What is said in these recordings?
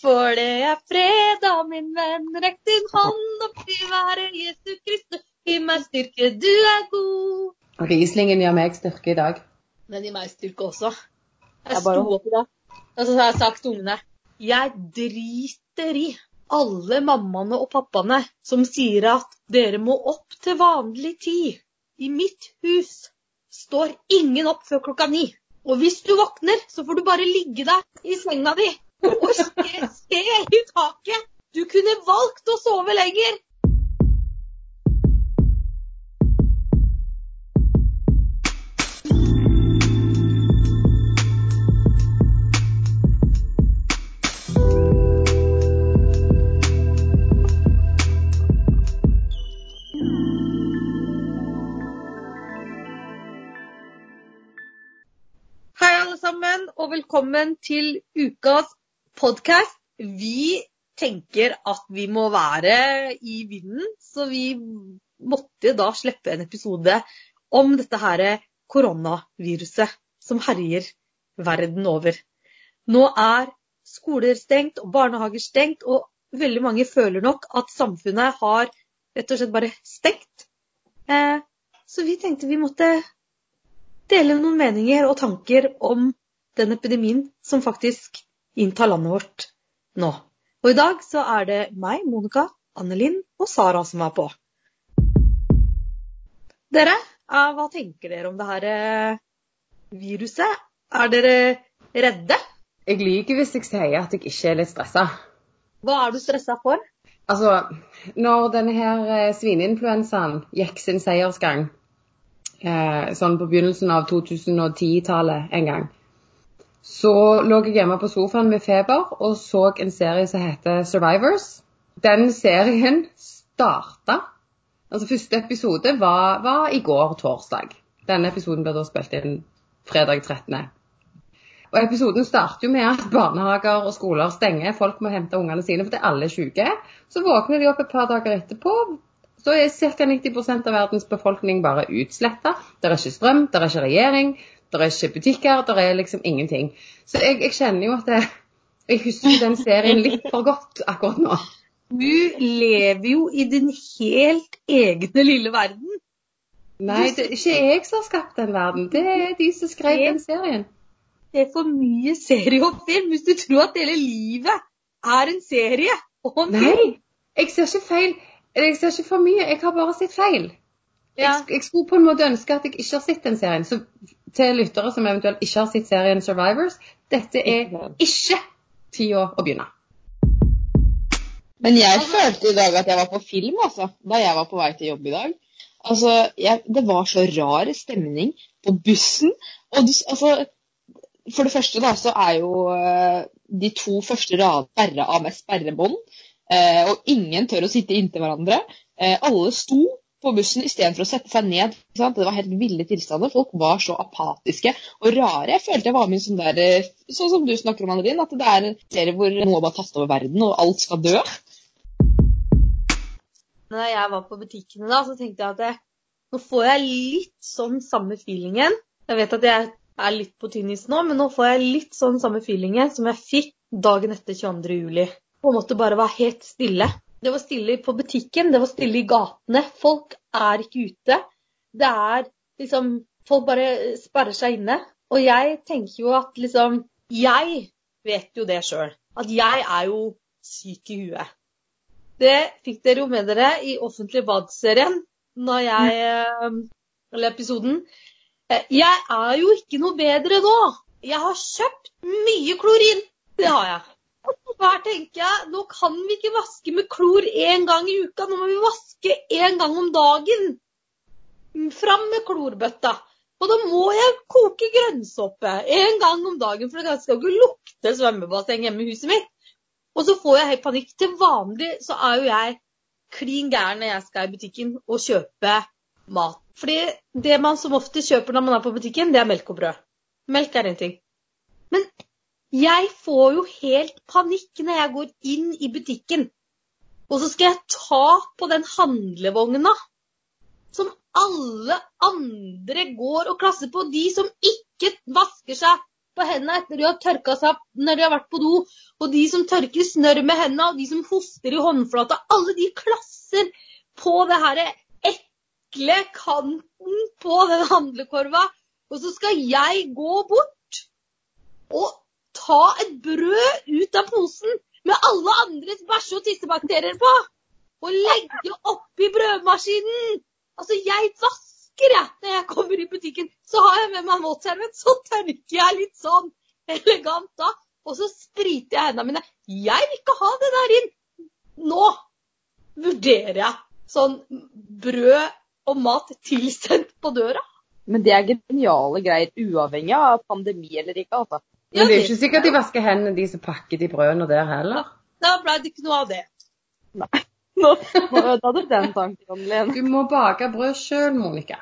For det er fredag, min venn, rekk din hånd opp til være Jesu Kristus, gi meg styrke, du er god. Rieslingen gir meg styrke i dag. Den gir meg styrke også. Jeg Jeg bare- sto opp i dag, og så har jeg sagt til ungene Jeg driter i alle mammaene og pappaene som sier at dere må opp til vanlig tid. I mitt hus står ingen opp før klokka ni. Og hvis du våkner, så får du bare ligge der i senga di og se, se i taket. Du kunne valgt å sove lenger. Og velkommen til ukas podkast. Vi tenker at vi må være i vinden, så vi måtte da slippe en episode om dette her koronaviruset som herjer verden over. Nå er skoler stengt og barnehager stengt, og veldig mange føler nok at samfunnet har rett og slett bare stengt. Eh, så vi tenkte vi måtte dele noen meninger og tanker om den epidemien som faktisk inntar landet vårt nå. Og i dag så er det meg, Monica, Annelin og Sara som er på. Dere, eh, hva tenker dere om det her eh, viruset? Er dere redde? Jeg lyver hvis jeg sier at jeg ikke er litt stressa. Hva er du stressa for? Altså, når denne her eh, svineinfluensaen gikk sin seiersgang, eh, sånn på begynnelsen av 2010-tallet en gang, så lå jeg hjemme på sofaen med feber og så en serie som heter Survivors. Den serien starta Altså, første episode var, var i går, torsdag. Denne episoden ble da spilt inn fredag 13. Og Episoden starter jo med at barnehager og skoler stenger. Folk må hente ungene sine fordi alle er syke. Så våkner de opp et par dager etterpå. Så er ca. 90% av verdens befolkning bare utsletta. Det er ikke strøm, det er ikke regjering, det er ikke butikker, det er liksom ingenting. Så jeg, jeg kjenner jo at det, jeg husker den serien litt for godt akkurat nå. Du lever jo i din helt egne lille verden. Nei, det er ikke jeg som har skapt den verden. Det er de som skrev den serien. Det er for mye serie og film hvis du tror at hele livet er en serie og en film. Nei, jeg ser ikke feil. Jeg ser ikke for mye. Jeg har bare sett feil. Ja. Jeg, jeg skulle på en måte ønske at jeg ikke har sett den serien. Så til lyttere som eventuelt ikke har sett serien Survivors, dette er ikke tida å begynne. Men jeg følte i dag at jeg var på film, altså, da jeg var på vei til jobb i dag. Altså, jeg, Det var så rar stemning på bussen. Og du, altså, for det første da, så er jo eh, de to første radene sperra av med sperrebånd. Eh, og ingen tør å sitte inntil hverandre. Eh, alle sto på bussen istedenfor å sette seg ned. Det var helt ville tilstander. Folk var så apatiske og rare. Jeg følte jeg var med i sånn der, eh, sånn som du snakker om, Annelin, at det er en serie hvor noe bare tatt over verden, og alt skal dø. Når jeg var på butikkene da, så tenkte jeg at jeg, nå får jeg litt sånn samme feelingen. Jeg vet at jeg er litt på tynn is nå, men nå får jeg litt sånn samme feelingen som jeg fikk dagen etter 22. juli. På en måte bare var helt stille. Det var stille på butikken, det var stille i gatene. Folk er ikke ute. Det er liksom Folk bare sperrer seg inne. Og jeg tenker jo at liksom Jeg vet jo det sjøl. At jeg er jo syk i huet. Det fikk dere jo med dere i Offentlig bad-serien, når jeg eh, Eller episoden. Eh, Jeg er jo ikke noe bedre nå. Jeg har kjøpt mye klorin. Det har jeg. Her tenker jeg, nå kan vi ikke vaske med klor én gang i uka. Nå må vi vaske én gang om dagen. Fram med klorbøtta. Og da må jeg koke grønnsåpe én gang om dagen, for det skal jo ikke lukte svømmebasseng hjemme i huset mitt. Og så får jeg helt panikk. Til vanlig så er jo jeg klin gæren når jeg skal i butikken og kjøpe mat. Fordi det man som ofte kjøper når man er på butikken, det er melk og brød. Melk er én ting. Men jeg får jo helt panikk når jeg går inn i butikken. Og så skal jeg ta på den handlevogna som alle andre går og klasser på. De som ikke vasker seg på hendene etter de har tørka seg når de har vært på do, og de som tørker snørr med hendene, og de som hoster i håndflata, alle de klasser på det her ekle kanten på den handlekorva. Og så skal jeg gå bort og ta et brød ut av posen med alle andres bæsje- og tissebakterier på, og legge oppi brødmaskinen. Altså, jeg vasker, jeg. Når jeg kommer i butikken, så har jeg med meg en våtserviett. Så tørker jeg litt sånn elegant da. Og så spriter jeg hendene mine. Jeg vil ikke ha det der inn. Nå vurderer jeg sånn brød og mat tilsendt på døra. Men det er geniale greier, uavhengig av pandemi eller ikke, altså. Men det er ikke sikkert de vasker hendene de som pakker de brødene der heller. Da ble det ikke noe av det. Nei. nå ødela du den tanken, Lene. Du må bake brød sjøl, Monica.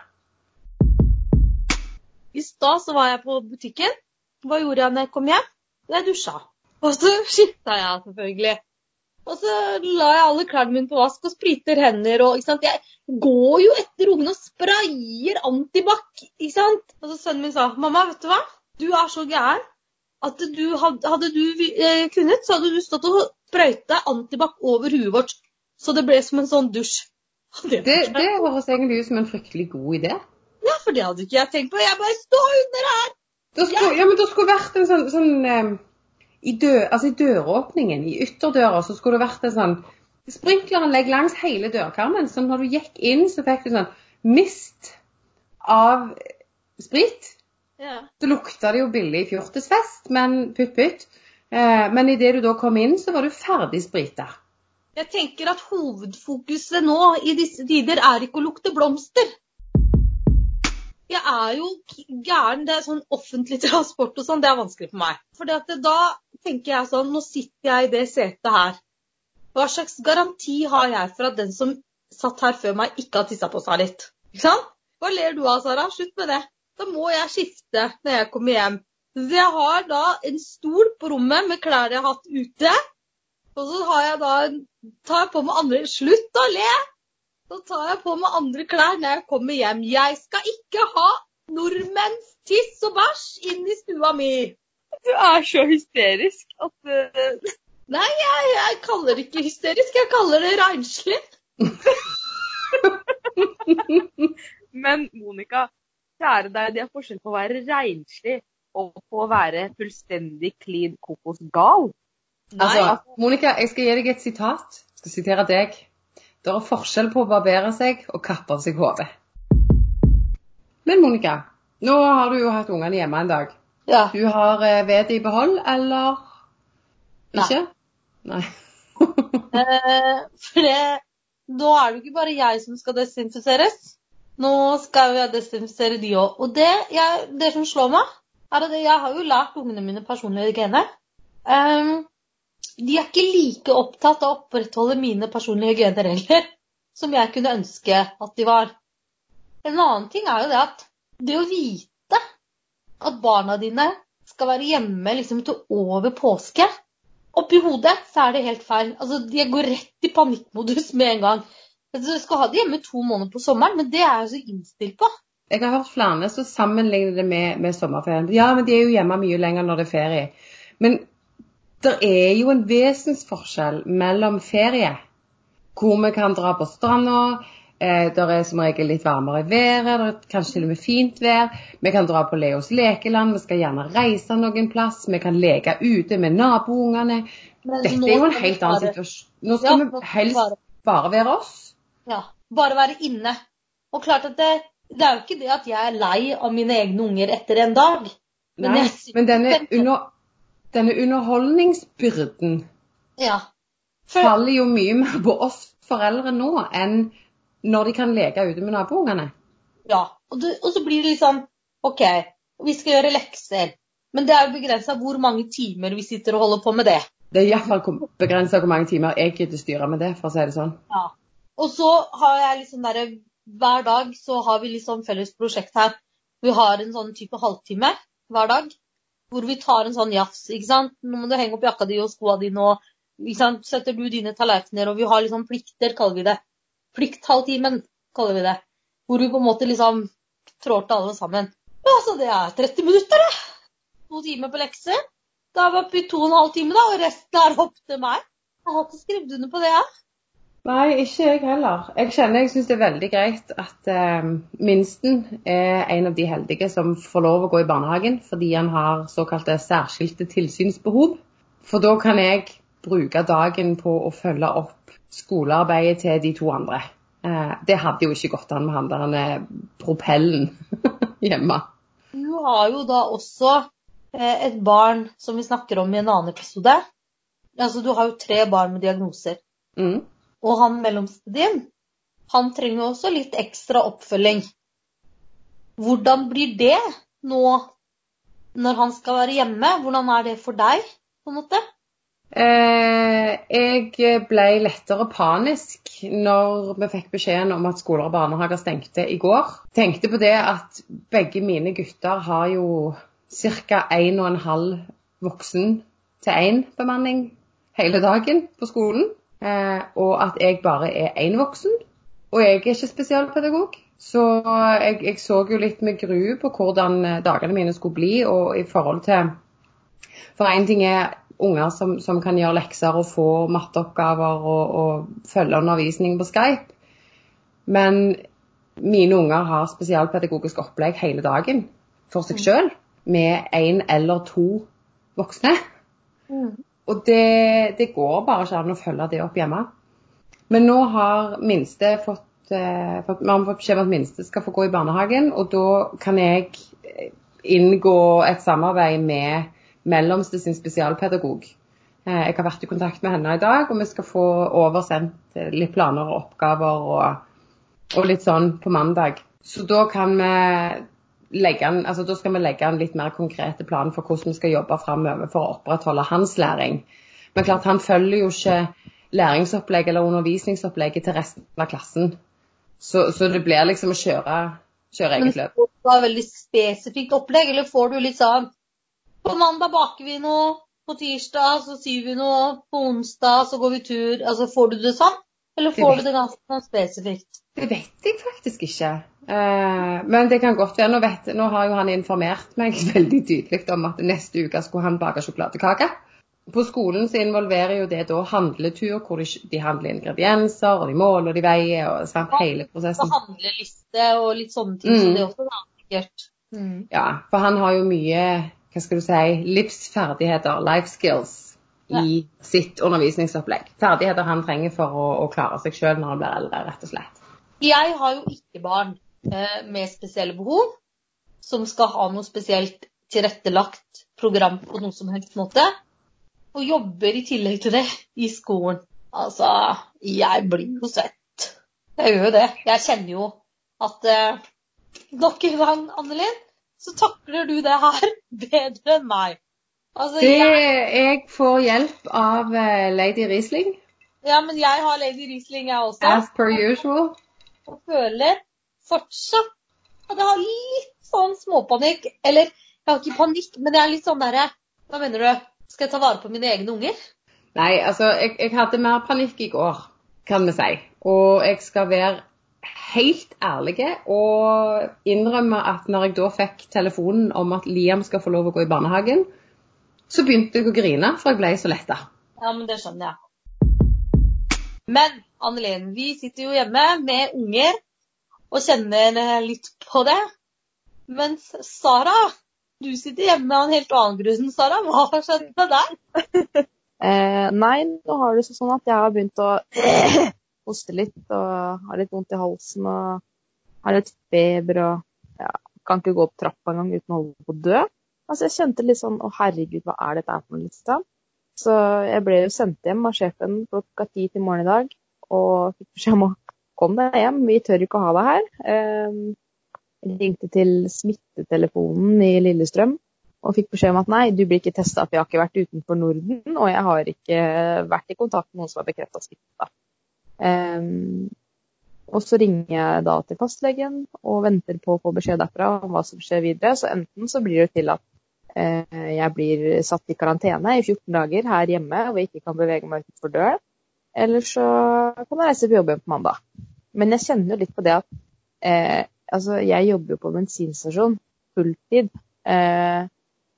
I stad så var jeg på butikken. Hva gjorde jeg når jeg kom hjem? Jeg dusja. Og så skifta jeg selvfølgelig. Og så la jeg alle klærne mine på vask og spriter hender. Og, ikke sant? Jeg går jo etter ungene og sprayer antibac. ikke sant? Og så sønnen min sa mamma, vet du hva? Du er så gæren at du, hadde, hadde du eh, kunnet, så hadde du stått og sprøyta antibac over huet vårt. Så det ble som en sånn dusj. Det, Det, det høres egentlig ut som en fryktelig god idé. Ja, for det hadde ikke jeg tenkt på. Jeg bare stå under her. Skulle, ja, men det skulle vært en sånn, sånn eh, i, dø, altså I døråpningen, i ytterdøra, så skulle det vært en sånn sprinkleranlegg langs hele dørkarmen. Så når du gikk inn, så fikk du sånn mist av sprit. Ja. Så lukta det jo billig fjortisfest, men putt putt. Eh, men idet du da kom inn, så var du ferdig sprita. Jeg tenker at hovedfokuset nå i disse tider er ikke å lukte blomster. Jeg er jo gæren. Det er sånn offentlig transport og sånn, det er vanskelig for meg. For da tenker jeg sånn, nå sitter jeg i det setet her. Hva slags garanti har jeg for at den som satt her før meg, ikke har tissa på seg litt? Ikke sant? Hva ler du av, Sara? Slutt med det. Da må jeg skifte når jeg kommer hjem. Så jeg har da en stol på rommet med klær jeg har hatt ute. Og så har jeg da, tar jeg på meg andre Slutt å le! Så tar jeg på meg andre klær når jeg kommer hjem. Jeg skal ikke ha nordmenns tiss og bæsj inn i stua mi. Du er så hysterisk at uh... Nei, jeg, jeg kaller det ikke hysterisk. Jeg kaller det renslig. Men Monica, kjære deg, det er forskjell på å være renslig og på å være fullstendig klin kokos gal. Altså, Monica, jeg skal gi deg et sitat. Jeg skal sitere deg. Det er forskjell på å barbere seg og kappe av seg hodet. Men Monica, nå har du jo hatt ungene hjemme en dag. Ja. Du har eh, vedet i behold, eller Nei. ikke? Nei. Eh, for det, nå er det jo ikke bare jeg som skal desinfiseres. Nå skal jeg desinfisere de òg. Og det, jeg, det som slår meg, er at jeg har jo lært ungene mine personlig hygiene. Um, de er ikke like opptatt av å opprettholde mine personlige hygiene heller, som jeg kunne ønske at de var. En annen ting er jo det at det å vite at barna dine skal være hjemme liksom til over påske Oppi hodet så er det helt feil. Altså, De går rett i panikkmodus med en gang. Jeg skal ha det hjemme to måneder på sommeren, men det er jeg så innstilt på. Jeg har hørt flere som sammenligner det med, med sommerferien. Ja, men de er jo hjemme mye lenger når det er ferie. Men det er jo en vesensforskjell mellom ferie, hvor vi kan dra på stranda, eh, det er som regel litt varmere i været, det er kanskje til og med fint vær. Vi kan dra på Leos lekeland, vi skal gjerne reise noen plass, vi kan leke ute med naboungene. Dette er jo en helt annen situasjon. Nå skal vi helst bare være oss. Ja, bare være inne. Og klart at det, det er jo ikke det at jeg er lei av mine egne unger etter en dag. Men Nei, jeg men denne, under, denne underholdningsbyrden Ja. For, faller jo mye mer på oss foreldre nå enn når de kan leke ute med naboungene. ja. Og, det, og så blir det liksom OK, vi skal gjøre lekser. Men det er jo begrensa hvor mange timer vi sitter og holder på med det. Det er iallfall begrensa hvor mange timer jeg gidder styre med det, for å si det sånn. Ja. Og så har jeg liksom derre Hver dag så har vi liksom felles prosjekt her. Vi har en sånn type halvtime hver dag hvor vi tar en sånn jafs. ikke sant? Nå må du henge opp jakka di og skoa dine, og ikke sant? setter du dine tallerkener, og vi har liksom plikter, kaller vi det. Plikthalvtimen, kaller vi det. Hvor vi på en måte liksom trår til alle sammen. Ja, så det er 30 minutter, det. to timer på lekser. Da er vi oppe i to og en halv time, da, og resten er opp til meg. Jeg har ikke skrevet under på det, jeg. Nei, ikke jeg heller. Jeg kjenner jeg syns det er veldig greit at eh, minsten er en av de heldige som får lov å gå i barnehagen fordi han har såkalte særskilte tilsynsbehov. For da kan jeg bruke dagen på å følge opp skolearbeidet til de to andre. Eh, det hadde jo ikke gått an med han der eh, propellen hjemme. Du har jo da også eh, et barn som vi snakker om i en annen episode. Altså, du har jo tre barn med diagnoser. Mm. Og han mellomste din, han trenger jo også litt ekstra oppfølging. Hvordan blir det nå når han skal være hjemme? Hvordan er det for deg, på en måte? Eh, jeg ble lettere panisk når vi fikk beskjeden om at skoler og barnehager stengte i går. Tenkte på det at begge mine gutter har jo ca. 1,5 voksen til én bemanning hele dagen på skolen. Eh, og at jeg bare er én voksen. Og jeg er ikke spesialpedagog. Så jeg, jeg, så jo litt med gru på hvordan eh, dagene mine skulle bli. Og i forhold til For én ting er unger som, som, kan gjøre lekser og få matteoppgaver og, og følge undervisning på Skype. Men mine unger har spesialpedagogisk opplegg hele dagen for seg sjøl, med én eller to voksne. Mm. Og det, det, går bare ikke an å følge det opp hjemme. Men nå har minste fått, eh, fått Vi har fått beskjed om at minste skal få gå i barnehagen, og da kan jeg eh, inngå et samarbeid med mellomste sin spesialpedagog. Eh, jeg har vært i kontakt med henne i dag, og vi skal få oversendt litt planer og oppgaver og, og litt sånn på mandag. Så da kan vi en, altså Da skal vi legge en litt mer konkrete plan for hvordan vi skal jobbe framover for å opprettholde hans læring. Men klart, han følger jo ikke læringsopplegget eller undervisningsopplegget til resten av klassen. Så, så det blir liksom å kjøre, kjøre eget løp. Men får du veldig spesifikt opplegg, eller får du litt sånn På mandag baker vi noe, på tirsdag så syr vi noe, på onsdag så går vi tur. Altså Får du det sånn? Eller får du det ganske sånn spesifikt? Det vet jeg faktisk ikke. Uh, men det kan godt være. Nå, vet, nå, har jo han informert meg veldig tydelig om at neste uke skulle han bake sjokoladekake. På skolen så involverer jo det da handletur, hvor de, de handler ingredienser, og de måler og de veier, og sant, hele prosessen. Og handleliste og litt sånne ting, mm. så det også da, sikkert. Mm. Ja, for han har jo mye, hva skal du si, livsferdigheter, life skills, i sitt undervisningsopplegg. Ferdigheter han trenger for å, å klare seg sjøl når han blir eldre, rett og slett. Jeg har jo ikke barn eh, med spesielle behov som skal ha noe spesielt tilrettelagt program på noen som helst måte. Og jobber i tillegg til det i skolen. Altså, jeg blir jo svett. Jeg gjør jo det. Jeg kjenner jo at eh, nok en gang, Annelin, så takler du det her bedre enn meg. Altså, det, jeg, jeg, får hjelp av uh, lady Riesling. Ja, men jeg har lady Riesling, jeg også. As per usual og føler fortsatt at jeg har litt sånn småpanikk. Eller jeg har ikke panikk, men jeg er litt sånn derre Hva mener du? Skal jeg ta vare på mine egne unger? Nei, altså jeg, jeg hadde mer panikk i går, kan vi si. Og jeg skal være helt ærlig og innrømme at når jeg da fikk telefonen om at Liam skal få lov å gå i barnehagen, så begynte jeg å grine, for jeg ble så letta. Ja, men det skjønner jeg. Men Annelien, vi sitter jo hjemme med unger og kjenner litt på det. Mens Sara, du sitter hjemme av en helt annen grunn. Sara, hva har skjedd med deg? eh, nei, nå har det sånn at jeg har begynt å hoste litt og har litt vondt i halsen og har litt feber og ja, kan ikke gå opp trappa engang uten å holde på å dø. Altså, jeg kjente litt sånn Å, herregud, hva er dette for noe? Liksom? Så jeg ble jo sendt hjem av sjefen klokka ti til morgen i dag og fikk beskjed om å komme deg hjem, vi tør ikke å ha deg her. Ehm, jeg ringte til smittetelefonen i Lillestrøm og fikk beskjed om at nei, du blir ikke testa, for jeg har ikke vært utenfor Norden, og jeg har ikke vært i kontakt med noen som har bekrefta smitta. Um, og så ringer jeg da til fastlegen og venter på å få beskjed derfra om hva som skjer videre. Så enten så blir det til at Eh, jeg blir satt i karantene i 14 dager her hjemme og ikke kan bevege meg utenfor døren. Eller så kan jeg reise på jobb igjen på mandag. Men jeg kjenner jo litt på det at eh, altså jeg jobber jo på bensinstasjon fulltid. Eh,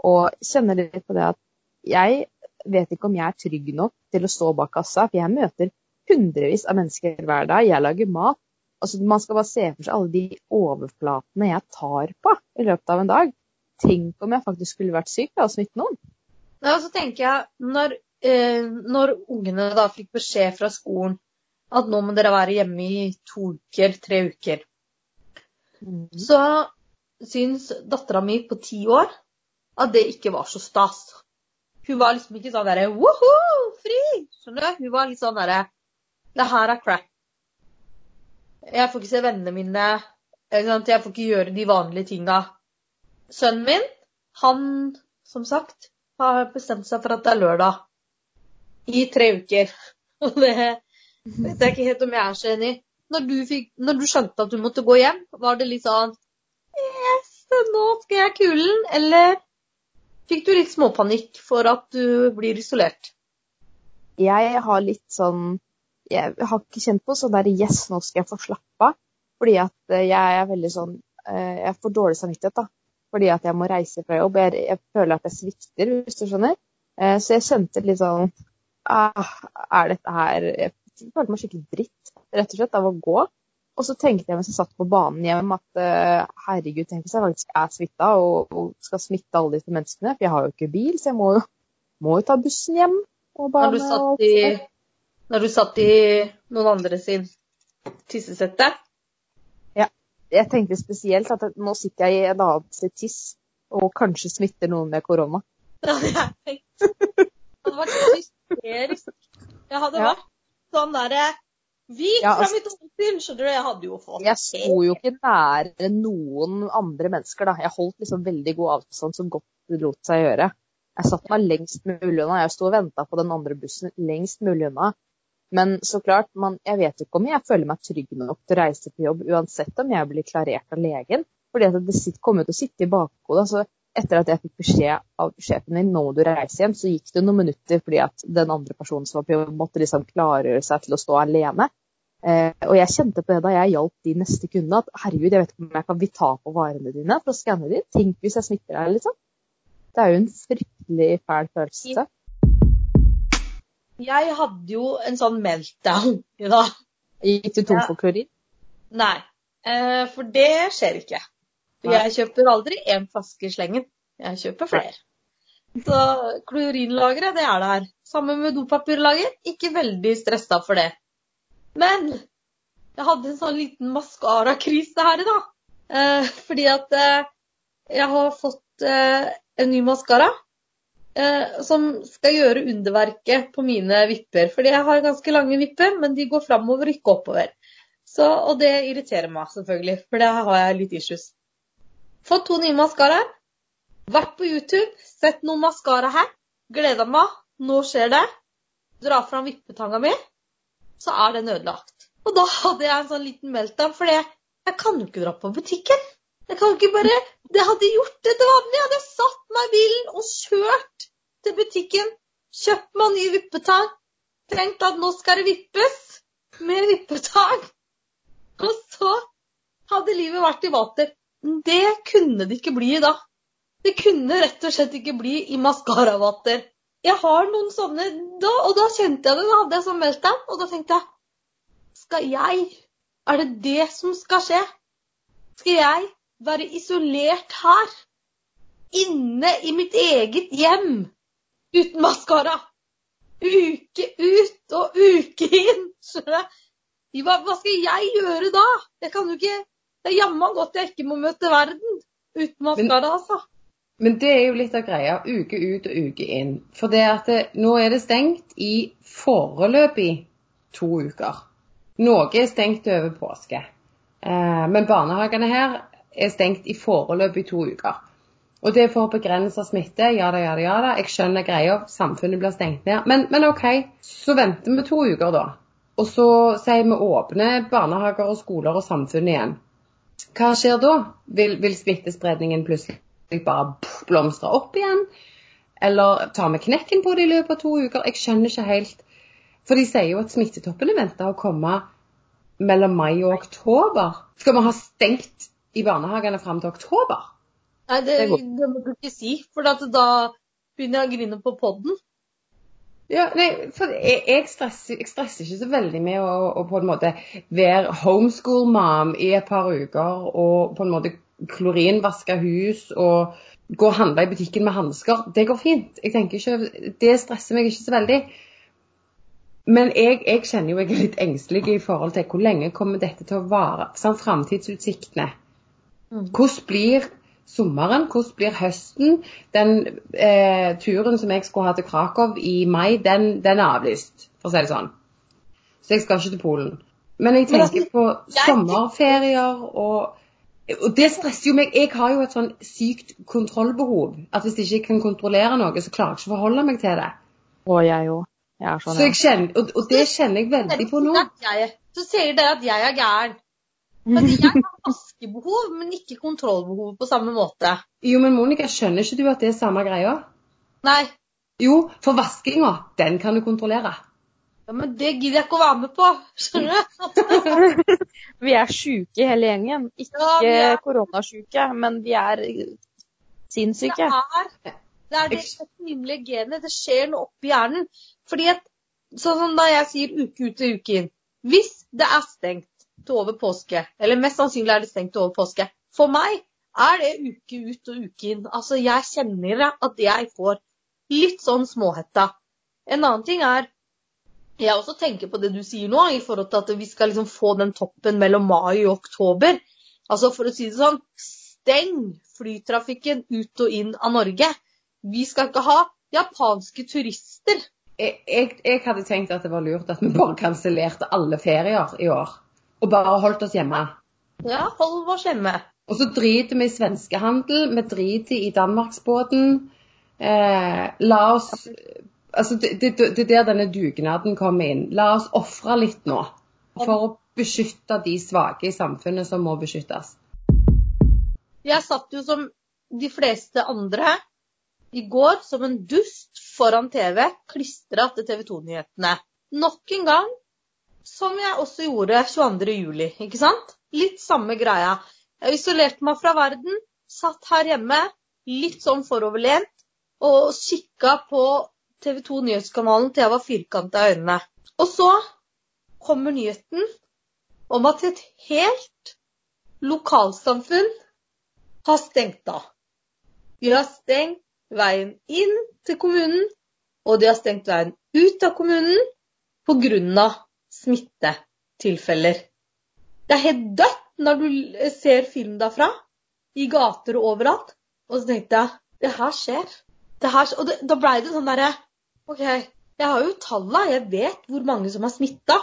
Og kjenner litt på det at jeg vet ikke om jeg er trygg nok til å stå bak kassa, for jeg møter hundrevis av mennesker hver dag. Jeg lager mat. Altså, man skal bare se for seg alle de overflatene jeg tar på i løpet av en dag. Tenk om jeg faktisk skulle vært syk da, og smitt noen. Ja, så tenker jeg, når, eh, når ungene da fikk beskjed fra skolen at nå må dere være hjemme i to uker, tre uker, så syns dattera mi på ti år at det ikke var så stas. Hun var liksom ikke sånn derre woho, fri! Skjønner du? Hun var litt sånn derre Det her er crap. Jeg får ikke se vennene mine. Jeg får ikke gjøre de vanlige tinga. Sønnen min, han som sagt, har bestemt seg for at det er lørdag. I tre uker. Og det vet jeg ikke helt om jeg er så enig i. Når når du skjønte at du måtte gå hjem, var det litt sånn Yes, nå skal jeg kulen. Eller fikk du litt småpanikk for at du blir isolert? Jeg har litt sånn Jeg har ikke kjent på sånn der Yes, nå skal jeg få slappe av. Fordi at eh, jeg er veldig sånn eh, Jeg får dårlig samvittighet, da. Fordi at jeg må reise fra jobb. Jeg, jeg føler at jeg svikter, hvis du skjønner. Eh, Så jeg kjente litt sånn ah, Er dette her Jeg følte meg skikkelig dritt, rett og slett, av å gå. Og så tenkte jeg mens jeg satt på banen hjem at eh, herregud, tenk hvis jeg faktisk er smitta og, og skal smitte alle disse menneskene. For jeg har jo ikke bil, så jeg må jo, må jo ta bussen hjem. Og Når du satt i, når du satt i noen andre sin tissesette? Jeg tenkte spesielt at nå sitter jeg i en annen tiss og kanskje smitter noen med korona. Det hadde jeg tenkt. Det vært hysterisk. Jeg hadde Ja. vært sånn derre Vik Ja, fra altså- mitt åsyn! Skjønner du? Jeg hadde jo fått Jeg sto jo ikke nære noen andre mennesker, da. Jeg holdt liksom veldig god avstand så godt det lot seg gjøre. Jeg satt meg lengst mulig unna. Jeg sto og venta på den andre bussen lengst mulig unna. Men så klart, man, jeg vet ikke om jeg føler meg trygg nok til å reise på jobb, uansett om jeg blir klarert av legen. At det kommer til å sitte i bakhodet. Altså, etter at jeg fikk beskjed av sjefen min nå må du reise hjem, så gikk det noen minutter fordi at den andre personen som var på jobb, måtte liksom klargjøre seg til å stå alene. Eh, og jeg kjente på det da jeg hjalp de neste kundene, at herregud, jeg vet ikke om jeg kan vi ta på varene dine for å skanne de. Tenk hvis jeg smitter deg, liksom. Det er jo en fryktelig fæl følelse. Jeg hadde jo en sånn meltdown i dag. Gikk du tom for klorin? Nei, eh, for det skjer ikke. Jeg kjøper aldri én flaske i slengen. Jeg kjøper flere. Så klorinlageret, det er det her. Sammen med dopapirlager. Ikke veldig stressa for det. Men jeg hadde en sånn liten maskarakrise her i dag. Eh, fordi at eh, jeg har fått eh, en ny maskara som skal gjøre underverket på mine vipper. Fordi jeg har ganske lange vipper, men de går framover ikke oppover. Så, og det irriterer meg selvfølgelig, for det har jeg litt issues. Fått to nye maskaraer. Vært på YouTube, sett noen maskara her. Gleda meg. Nå skjer det. Dra fram vippetanga mi, så er den ødelagt. Og da hadde jeg en sånn liten meltdown, for jeg kan jo ikke dra på butikken. Jeg kan ikke bare Det hadde gjort det til vanlig. Hadde satt meg i bilen og kjørt til butikken. Kjøpt meg ny vippetang. Tenkt at nå skal det vippes med vippetang. Og så hadde livet vært i vater. Det kunne det ikke bli i dag. Det kunne rett og slett ikke bli i maskaravater. Jeg har noen sånne da, Og da kjente jeg det. Da hadde jeg sånn meltdown. Og da tenkte jeg Skal jeg Er det det som skal skje? Skal jeg være isolert her? Inne i mitt eget hjem? Uten maskara? Uke ut og uke inn? Skjønner du? Hva, hva skal jeg gjøre da? Jeg kan jo ikke Det er jammen godt jeg ikke må møte verden uten maskara, altså. Men det er jo litt av greia. Uke ut og uke inn. For det at det, nå er det stengt i foreløpig to uker. Noe er stengt over påske. Eh, men barnehagene her er stengt i foreløpig to uker. Og det er for å begrense smitte. Ja da, ja da, ja da. Jeg skjønner greia. Samfunnet blir stengt ned. Men, men OK, så venter vi to uker, da. Og så sier vi åpne barnehager og skoler og samfunnet igjen. Hva skjer da? Vil, vil smittespredningen plutselig bare blomstre opp igjen? Eller tar vi knekken på det i løpet av to uker? Jeg skjønner ikke helt. For de sier jo at smittetoppen er venta å komme mellom mai og oktober. Skal vi ha stengt i barnehagene fram til oktober? Nei, det, Det må du ikke si, for da begynner jeg å grine på podden. Ja, nei, for jeg, jeg, stresser, jeg stresser ikke så veldig med å, å på en måte være homeschool-mom i et par uker og på en måte klorinvaske hus og gå og handle i butikken med hansker. Det går fint. Jeg tenker ikke, Det stresser meg ikke så veldig. Men jeg, jeg kjenner jo jeg er litt engstelig i forhold til hvor lenge kommer dette til å vare. Sånn, Framtidsutsiktene. Mm. Hvordan blir sommeren? Hvordan blir høsten? Den eh, turen som jeg skulle ha til Krakow i mai, den, den er avlyst, for å si det sånn. Så jeg skal ikke til Polen. Men jeg tenker altså, på sommerferier og og det stresser jo meg. Jeg har jo et sånn sykt kontrollbehov. At hvis jeg ikke kan kontrollere noe, så klarer jeg ikke å forholde meg til det. Og jeg òg. Sånn, Så jeg kjenner, og, og det kjenner jeg veldig på nå. Så sier dere at jeg er gæren. Fordi jeg har vaskebehov, men ikke kontrollbehov på samme måte. Jo, men Monica, skjønner ikke du at det er samme greia? Nei, Jo, for vaskinga, den kan du kontrollere. ja, men det gidder jeg ikke å være med på. Skjønner du? Vi er sjuke hele gjengen. Ikke Ja, er- koronasjuke, men vi er sinnssyke. Det er det, er det rimelige genet. Det skjer noe oppi hjernen. Fordi at, sånn som da jeg sier uke ut og uke inn Hvis det er stengt til over påske, eller mest sannsynlig er det stengt over påske, for meg er det uke ut og uke inn. Altså, jeg kjenner at jeg får litt sånn småhetta. En annen ting er jeg også tenker på det du sier nå, i forhold til at vi skal liksom få den toppen mellom mai og oktober. Altså for å si det sånn, steng flytrafikken ut og inn av Norge. Vi skal ikke ha japanske turister. Jeg, jeg, jeg hadde tenkt at det var lurt at vi bare kansellerte alle ferier i år. Og bare holdt oss hjemme. Ja, hold oss hjemme. Og så driter vi i svenskehandel, vi driter i danmarksbåten. Eh, la oss Altså, det, er der denne dugnaden kommer inn. La oss ofre litt nå for å beskytte de svake i samfunnet som må beskyttes. Jeg satt jo som de fleste andre i går som en dust foran TV, klistra til TV 2-nyhetene. Nok en gang, som jeg også gjorde 22. juli, ikke sant? Litt samme greia. Jeg isolerte meg fra verden, satt her hjemme, litt sånn foroverlent, og kikka på TV 2 Nyhetskanalen til jeg var firkanta i øynene. Og så kommer nyheten om at et helt lokalsamfunn har stengt av. De har stengt veien inn til kommunen, og de har stengt veien ut av kommunen pga. Smittetilfeller. Det er helt dødt når du ser film derfra, i gater og overalt. Og så tenkte jeg det her skjer. Det her, og det, da blei det sånn derre OK, jeg har jo talla, jeg vet hvor mange som er smitta.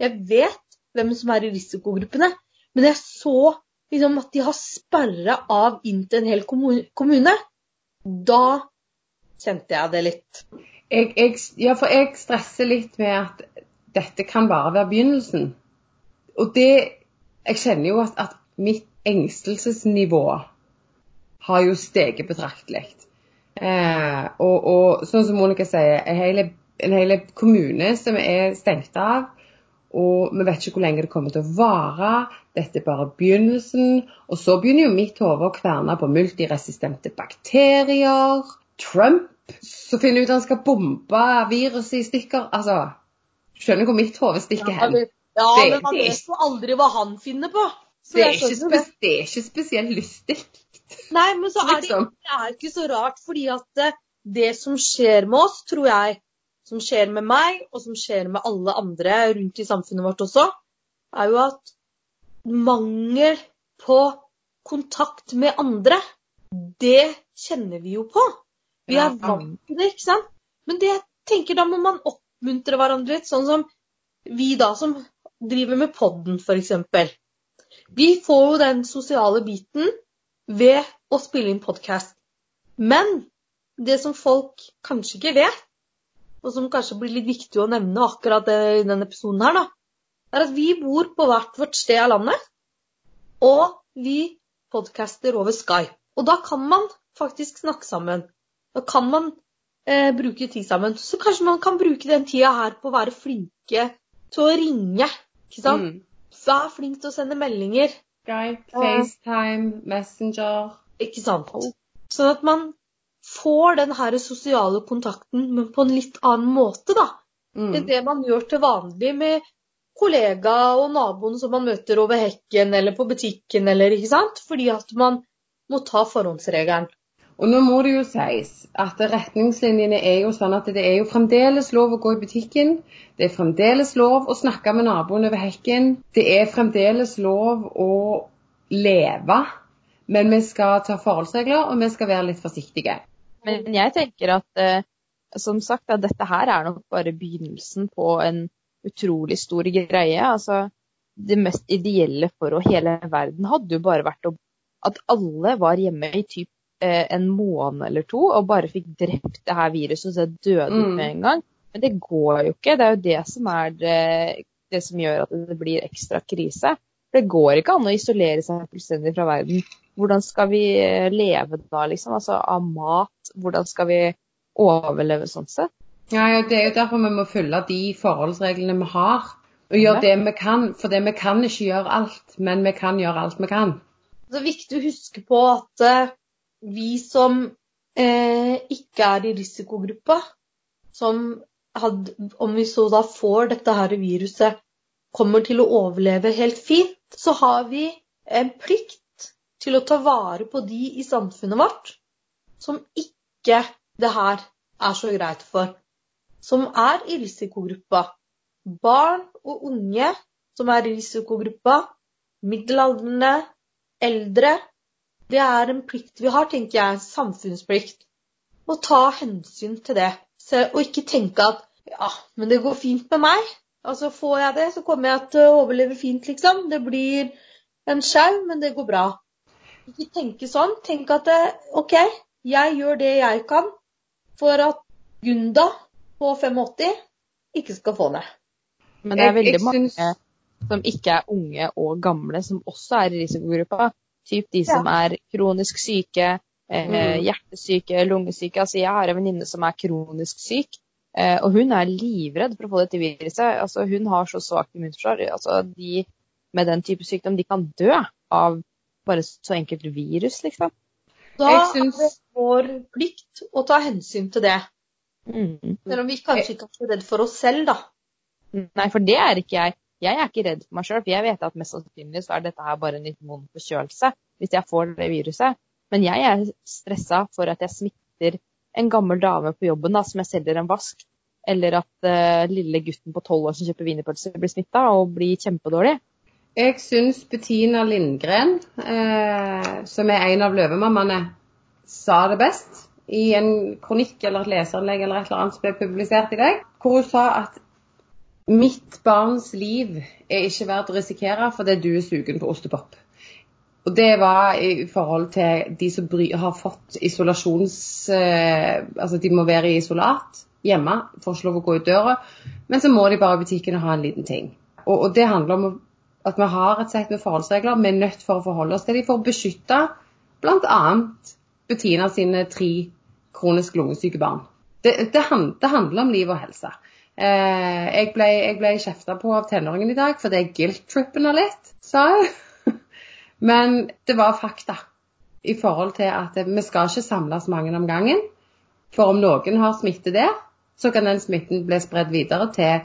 Jeg vet hvem som er i risikogruppene. Men jeg så liksom at de har sperra av inn til en hel kommune. Da kjente jeg det litt. Jeg, jeg, ja, for jeg stresser litt med at dette kan bare være begynnelsen. Og det Jeg kjenner jo at, at mitt engstelsesnivå har jo steget betraktelig. Eh, og, og sånn som Monica sier, en hel, kommune som er stengt av. Og vi vet ikke hvor lenge det kommer til å vare. Dette er bare begynnelsen. Og så begynner jo mitt hode å kverne på multiresistente bakterier. Trump som finner ut han skal bombe viruset i stykker. Altså, skjønner hvor mitt hode stikker Ja, hen. men, ja, Det- men man vet jo aldri hva han finner på. Det er, det. det er ikke spesielt lystig. Nei, men så er det, liksom. det er ikke så rart, fordi at det, det som skjer med oss, tror jeg, som skjer med meg, og som skjer med alle andre rundt i samfunnet vårt også, er jo at mangel på kontakt med andre, det kjenner vi jo på. Vi er vant til det, ikke sant? Men det jeg tenker, da må man oppmuntre hverandre litt, sånn som vi da som driver med podden, f.eks. Vi får jo den sosiale biten ved å spille inn podkast. Men det som folk kanskje ikke vet, og som kanskje blir litt viktig å nevne akkurat i denne episoden her, da, er at vi bor på hvert vårt sted av landet, og vi podcaster over Skype. Og da kan man faktisk snakke sammen. Da kan man eh, bruke tid sammen. Så kanskje man kan bruke den tida her på å være flinke til å ringe. Ikke sant? Mm. Vær flink til å sende meldinger. Skype. FaceTime, Messenger. Ikke sant? Sånn at man får den her sosiale kontakten, men på en litt annen måte, da. Mm. Enn det man gjør til vanlig med kollega og naboen som man møter over hekken eller på butikken, eller ikke sant? Fordi at man må ta forhåndsregelen. Og nå må det jo sies at retningslinjene er jo sånn at det er jo fremdeles lov å gå i butikken. Det er fremdeles lov å snakke med naboen over hekken. Det er fremdeles lov å leve. Men vi skal ta forholdsregler, og vi skal være litt forsiktige. Men jeg tenker at eh, som sagt, at dette her er nok bare begynnelsen på en utrolig stor greie. Altså, det mest ideelle for hele verden hadde jo bare vært at alle var hjemme i typ eh, en måned eller to og bare fikk drept det her viruset så det døde ut Mm. med en gang. Men det går jo ikke. Det er jo det som er det, det som gjør at det blir ekstra krise. For det går ikke an å isolere seg fullstendig fra verden. Hvordan skal vi eh, leve da, liksom? Altså av mat. Hvordan skal vi overleve sånn sett? Ja, ja, Det er jo derfor vi må følge de forholdsreglene vi har. Og gjøre det vi kan. For det vi kan ikke gjøre alt, men vi kan gjøre alt vi kan. Det er viktig å huske på at eh, vi som eh, ikke er i risikogruppa, som had, om vi så da får dette her viruset, kommer til å overleve helt fint, så har vi en plikt til å ta vare på de i samfunnet vårt som ikke det her er så greit for. Som er i risikogruppa. Barn og unge som er i risikogruppa, middelaldrende, eldre. Det er en plikt vi har, tenker jeg, samfunnsplikt. Å ta hensyn til det. Så, og ikke tenke at ja, men det går fint med meg. Altså Får jeg det, så kommer jeg til å overleve fint, liksom. Det blir en sjau, men det går bra. Ikke tenke sånn. Tenk at det, OK, jeg gjør det jeg kan for at Gunda på 85 ikke skal få det. Men det er veldig jeg mange som ikke er unge og gamle, som også er i risikogruppa. Typ de som er kronisk syke, eh, Mm. hjertesyke, lungesyke. Altså, jeg har en venninne som er kronisk syk, eh, og hun er livredd for å få dette viruset. Altså, hun har så svakt immunforsvar. Altså, de med den type sykdom, de kan dø av bare så enkelt virus, liksom. Da Jeg er syns- det vår plikt å ta hensyn til det. Mm. Selv om vi kanskje ikke er så redd for oss selv, da. Nei, for det er ikke jeg. Jeg er ikke redd for meg sjøl, for jeg vet at mest sannsynlig så er dette her bare en liten vond forkjølelse hvis jeg får det viruset. Men jeg er stressa for at jeg smitter en gammel dame på jobben da, som jeg selger en vask, eller at uh, lille gutten på tolv år som kjøper wienerpølse, blir smitta og blir kjempedårlig. Jeg syns Bettina Lindgren, eh, som er en av løvemammaene, sa det best i en kronikk eller et leserinnlegg eller et eller annet som ble publisert i dag, hvor hun sa at mitt barns liv er ikke verdt å risikere fordi du er sugen på ostepop. Og det var i forhold til de som har fått isolasjons... Eh, altså de må være i isolat hjemme, får ikke lov å gå ut døra, men så må de bare i butikken og ha en liten ting. Og, og det handler om at vi har et sett med forholdsregler. Vi er nødt for å forholde oss til dem for å beskytte bl.a. Bettina sine tre kronisk lungesyke barn. Det, det, det handler om liv og helse. Eh, jeg ble, jeg ble kjefta på av tenåringen i dag fordi jeg guilt-trippen har litt, sa hun. Men det var fakta i forhold til at vi skal ikke samles mange om gangen. For om noen har smitte der, så kan den smitten bli spredd videre til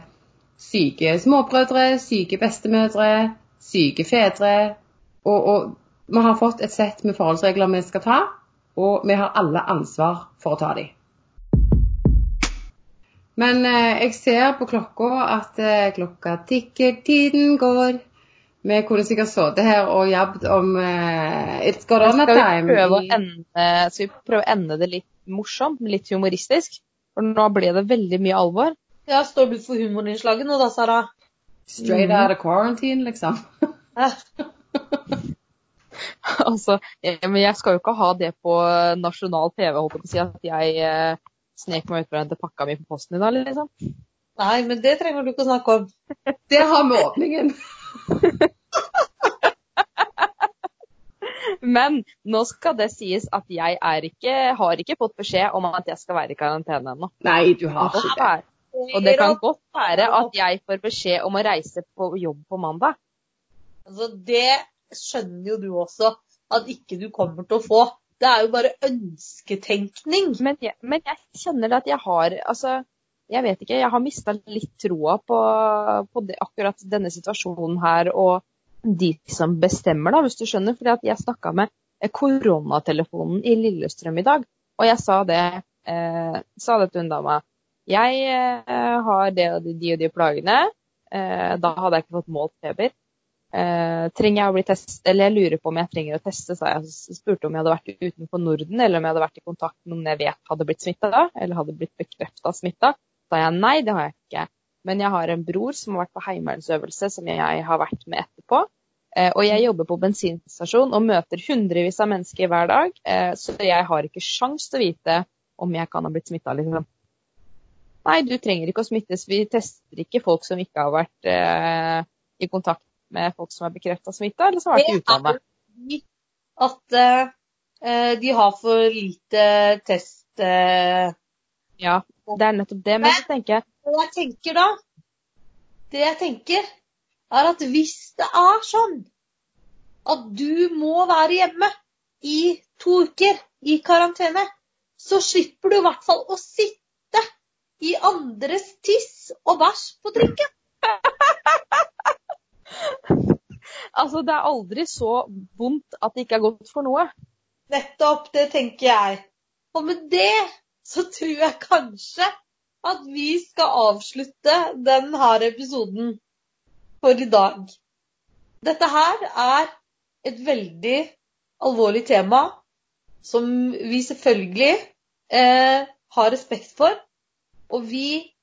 syke småbrødre, syke bestemødre, syke fedre. Og, og vi har fått et sett med forholdsregler vi skal ta, og vi har alle ansvar for å ta dem. Men eh, jeg ser på klokka at eh, klokka tikker, tiden går. Vi kunne sikkert sittet her og jabbet om eh, It's got on a Skal vi, time. prøve å ende, skal vi prøve å ende det litt morsomt, litt humoristisk? For nå ble det veldig mye alvor. Ja, står du for humorinnslaget nå da, Sara? Straight out of quarantine, liksom. Altså, jeg, men jeg skal jo ikke ha det på nasjonal TV, holdt jeg på å si, at jeg eh, snek meg ut hente pakka mi på posten i dag, liksom. Nei, men det trenger du ikke å snakke om. Det har med åpningen. Men nå skal det sies at jeg ikke, har ikke fått beskjed om at jeg skal være i karantene ennå. Nei, du har ikke det. Og det kan godt være at jeg får beskjed om å reise på jobb på mandag. Altså, det skjønner jo du også at ikke du kommer til å få. Det er jo bare ønsketenkning. Men jeg, men jeg kjenner at jeg har Altså, jeg vet ikke. Jeg har mista litt troa på, på det, akkurat denne situasjonen her og de som bestemmer, da, hvis du skjønner. At jeg snakka med koronatelefonen i Lillestrøm i dag, og jeg sa det, eh, sa det til hun dama. Jeg eh, har det og de, de og de plagene. Eh, da hadde jeg ikke fått målt feber. Eh, trenger jeg å bli test, eller jeg lurer på om jeg trenger å teste, så jeg spurte om jeg hadde vært utenfor Norden, eller om jeg hadde vært i kontakt med noen jeg vet hadde blitt smitta, eller hadde blitt bekrefta smitta. Sa jeg nei, det har jeg ikke. Men jeg har en bror som har vært på heimevernsøvelse, som jeg har vært med etterpå. Eh, og jeg jobber på bensinstasjon og møter hundrevis av mennesker hver dag, eh, så jeg har ikke sjans til å vite om jeg kan ha blitt smitta, liksom. Nei, du trenger ikke å smittes. Vi tester ikke folk som ikke har vært eh, i kontakt med folk som er bekrefta smitta, eller som har vært i utlandet. At uh, de har for lite test... Uh, ja, det er nettopp det. Men så tenker jeg Det jeg tenker da, det jeg tenker, er at hvis det er sånn at du må være hjemme i to uker i karantene, så slipper du i hvert fall å sitte i andres tiss og bæsj på trikken. altså, det er aldri så vondt at det ikke er godt for noe. Nettopp, det tenker jeg. Og med det så tror jeg kanskje at vi skal avslutte denne episoden for i dag. Dette her er et veldig alvorlig tema som vi selvfølgelig eh, har respekt for. Og vi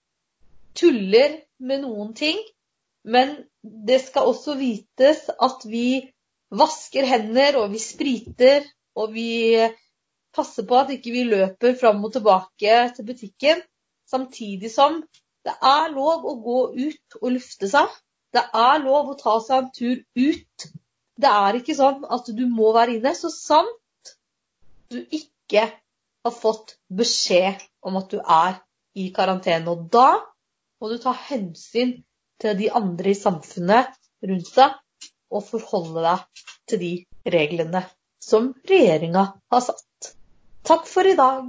tuller med noen ting men det skal også vites at vi vasker hender, og vi spriter, og vi passer på at ikke vi løper fram og tilbake til butikken. Samtidig som det er lov å gå ut og lufte seg. Det er lov å ta seg en tur ut. Det er ikke sånn at du må være inne, så sant du ikke har fått beskjed om at du er i karantene. Og da må du ta hensyn til de andre i samfunnet rundt deg, og forholde deg til de reglene som regjeringa har satt. Takk for i dag.